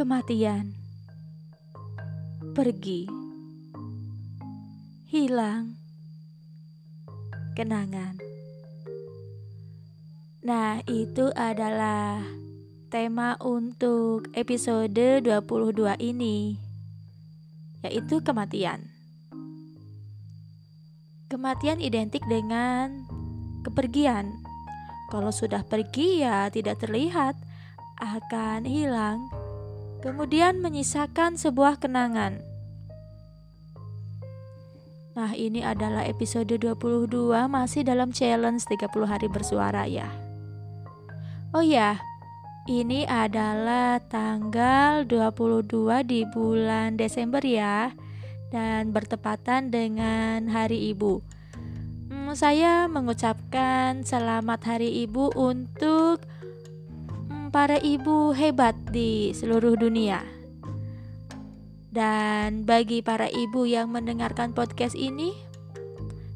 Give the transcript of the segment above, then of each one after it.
Kematian pergi, hilang, kenangan. Nah, itu adalah tema untuk episode 22 ini, yaitu kematian. Kematian identik dengan kepergian. Kalau sudah pergi ya tidak terlihat, akan hilang, kemudian menyisakan sebuah kenangan. Nah, ini adalah episode 22 masih dalam challenge 30 hari bersuara ya. Oh ya, ini adalah tanggal 22 di bulan Desember ya dan bertepatan dengan Hari Ibu. Hmm, saya mengucapkan selamat Hari Ibu untuk para ibu hebat di seluruh dunia. Dan bagi para ibu yang mendengarkan podcast ini,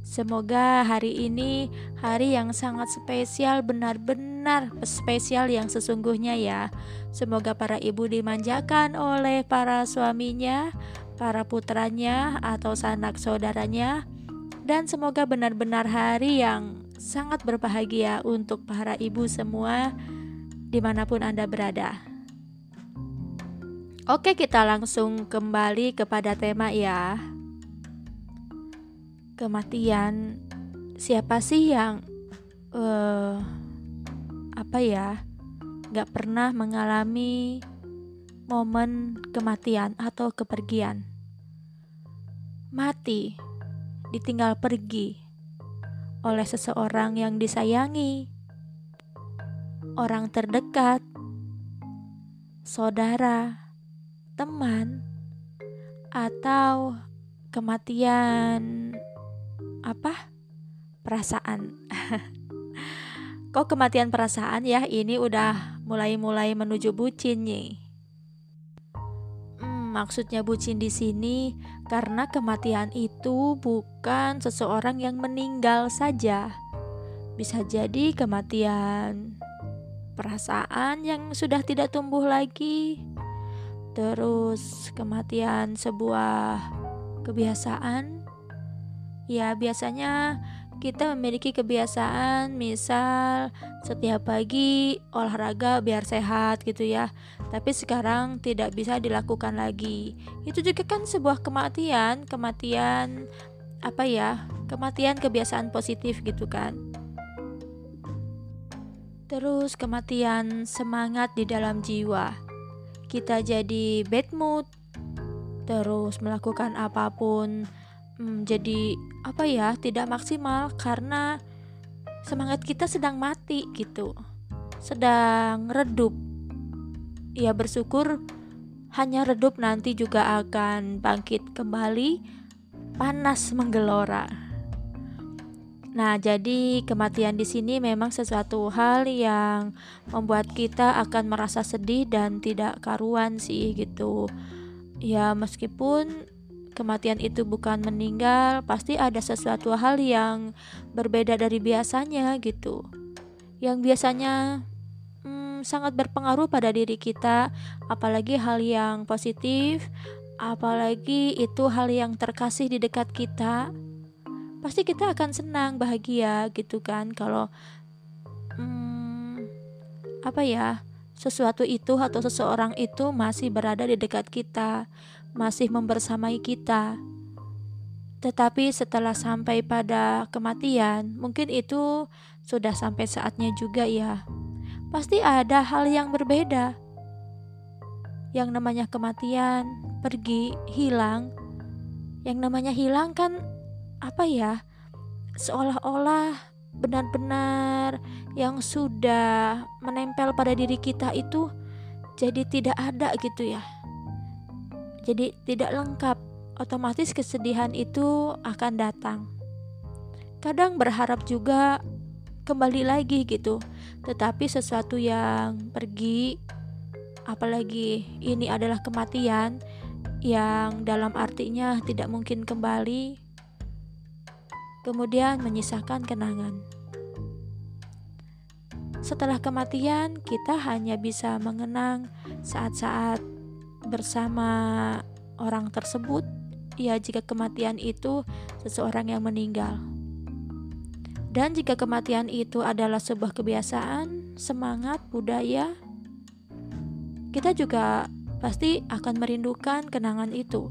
semoga hari ini hari yang sangat spesial, benar-benar spesial yang sesungguhnya ya. Semoga para ibu dimanjakan oleh para suaminya, para putranya atau sanak saudaranya, dan semoga benar-benar hari yang sangat berbahagia untuk para ibu semua di mana pun Anda berada. Oke, kita langsung kembali kepada tema ya. Kematian. Siapa sih yang uh, apa ya? Gak pernah mengalami momen kematian atau kepergian. Mati, ditinggal pergi oleh seseorang yang disayangi, orang terdekat, saudara, teman, atau kematian apa? Perasaan. Kok kematian perasaan ya? Ini udah mulai-mulai menuju bucin nih. Hmm, maksudnya bucin di sini karena kematian itu bukan seseorang yang meninggal saja. Bisa jadi kematian perasaan yang sudah tidak tumbuh lagi. Terus kematian sebuah kebiasaan. Ya biasanya kita memiliki kebiasaan misal setiap pagi olahraga biar sehat gitu ya. Tapi sekarang tidak bisa dilakukan lagi. Itu juga kan sebuah kematian kematian apa ya kematian kebiasaan positif gitu kan terus kematian semangat di dalam jiwa. Kita jadi bad mood terus melakukan apa pun hmm, jadi apa ya tidak maksimal karena semangat kita sedang mati gitu. Sedang redup. Ya bersyukur hanya redup nanti juga akan bangkit kembali panas menggelora Nah, jadi kematian di sini memang sesuatu hal yang membuat kita akan merasa sedih dan tidak karuan sih gitu. Ya, meskipun kematian itu bukan meninggal, pasti ada sesuatu hal yang berbeda dari biasanya gitu. Yang biasanya hmm, sangat berpengaruh pada diri kita, apalagi hal yang positif, apalagi itu hal yang terkasih di dekat kita pasti kita akan senang bahagia gitu kan kalau hmm, apa ya sesuatu itu atau seseorang itu masih berada di dekat kita masih membersamai kita. Tetapi setelah sampai pada kematian mungkin itu sudah sampai saatnya juga ya. Pasti ada hal yang berbeda. Yang namanya kematian pergi hilang. Yang namanya hilang kan apa ya seolah-olah benar-benar yang sudah menempel pada diri kita itu jadi tidak ada gitu ya. Jadi tidak lengkap otomatis kesedihan itu akan datang. Kadang berharap juga kembali lagi gitu tetapi sesuatu yang pergi apalagi ini adalah kematian yang dalam artinya tidak mungkin kembali kemudian menyisakan kenangan. Setelah kematian, kita hanya bisa mengenang saat-saat bersama orang tersebut, ya jika kematian itu seseorang yang meninggal. Dan jika kematian itu adalah sebuah kebiasaan, semangat, budaya, kita juga pasti akan merindukan kenangan itu.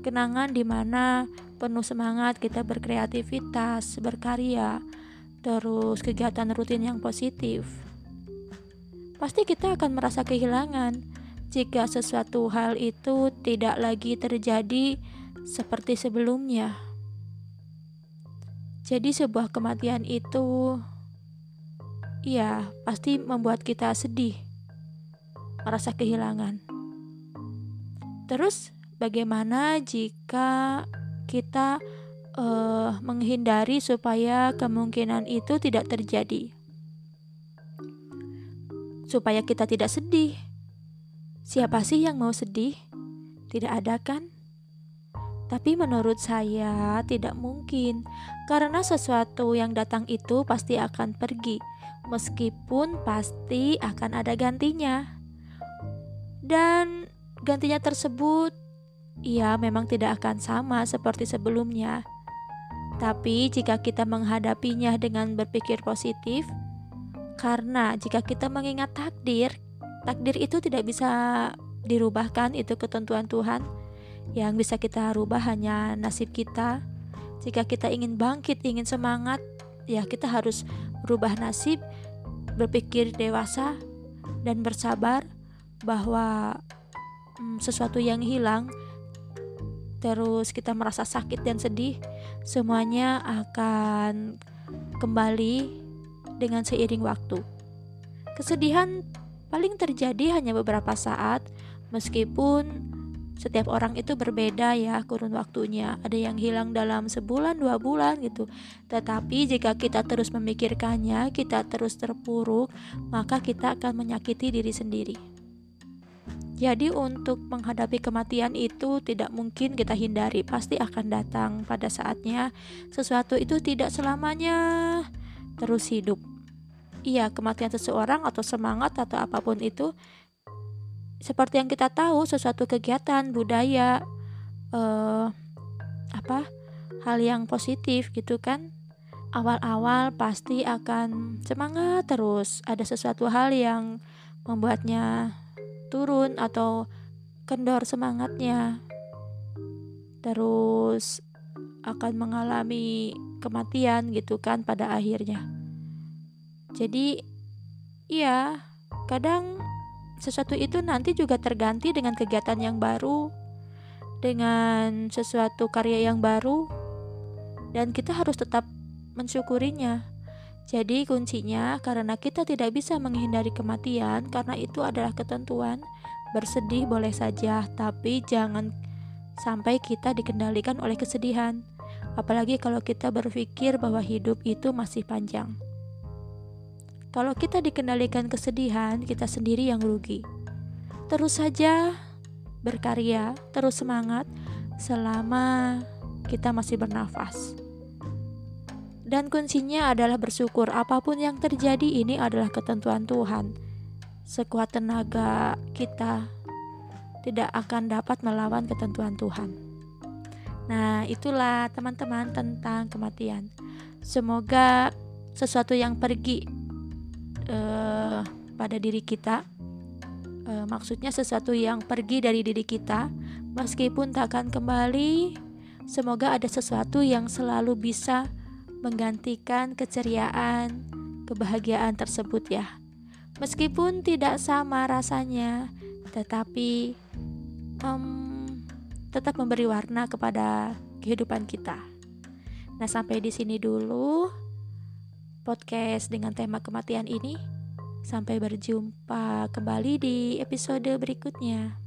Kenangan di mana penuh semangat kita berkreativitas, berkarya, terus kegiatan rutin yang positif. Pasti kita akan merasa kehilangan jika sesuatu hal itu tidak lagi terjadi seperti sebelumnya. Jadi sebuah kematian itu ya pasti membuat kita sedih, merasa kehilangan. Terus bagaimana jika kita uh, menghindari supaya kemungkinan itu tidak terjadi? Supaya kita tidak sedih. Siapa sih yang mau sedih? Tidak ada kan? Tapi menurut saya tidak mungkin, karena sesuatu yang datang itu pasti akan pergi, meskipun pasti akan ada gantinya. Dan gantinya tersebut, ya memang tidak akan sama seperti sebelumnya. Tapi jika kita menghadapinya dengan berpikir positif, karena jika kita mengingat takdir, takdir itu tidak bisa dirubahkan, itu ketentuan Tuhan yang bisa kita rubah hanya nasib kita. Jika kita ingin bangkit, ingin semangat, ya kita harus berubah nasib, berpikir dewasa, dan bersabar bahwa hmm, sesuatu yang hilang, terus kita merasa sakit dan sedih, semuanya akan kembali dengan seiring waktu. Kesedihan paling terjadi hanya beberapa saat, meskipun setiap orang itu berbeda ya kurun waktunya. Ada yang hilang dalam sebulan dua bulan gitu. Tetapi jika kita terus memikirkannya kita terus terpuruk maka kita akan menyakiti diri sendiri jadi untuk menghadapi kematian itu tidak mungkin kita hindari pasti akan datang pada saatnya sesuatu itu tidak selamanya terus hidup. Iya, kematian seseorang atau semangat atau apa pun itu seperti yang kita tahu sesuatu kegiatan budaya uh, apa hal yang positif gitu kan awal-awal pasti akan semangat terus. Ada sesuatu hal yang membuatnya turun atau kendor semangatnya terus akan mengalami kematian gitu kan pada akhirnya jadi iya kadang sesuatu itu nanti juga terganti dengan kegiatan yang baru, dengan sesuatu karya yang baru, dan kita harus tetap mensyukurinya. Jadi, kuncinya karena kita tidak bisa menghindari kematian, karena itu adalah ketentuan. Bersedih boleh saja, tapi jangan sampai kita dikendalikan oleh kesedihan, apalagi kalau kita berpikir bahwa hidup itu masih panjang. Kalau kita dikendalikan kesedihan, kita sendiri yang rugi. Terus saja berkarya, terus semangat selama kita masih bernafas. Dan kuncinya adalah bersyukur apa pun yang terjadi ini adalah ketentuan Tuhan. Sekuat tenaga kita tidak akan dapat melawan ketentuan Tuhan. Nah, itulah teman-teman tentang kematian. Semoga sesuatu yang pergi uh, pada diri kita. Uh, maksudnya sesuatu yang pergi dari diri kita, meskipun tak akan kembali. Semoga ada sesuatu yang selalu bisa menggantikan keceriaan, kebahagiaan tersebut ya. Meskipun tidak sama rasanya, tetapi um, tetap memberi warna kepada kehidupan kita. Nah, sampai di sini dulu podcast dengan tema kematian ini. Sampai berjumpa kembali di episode berikutnya.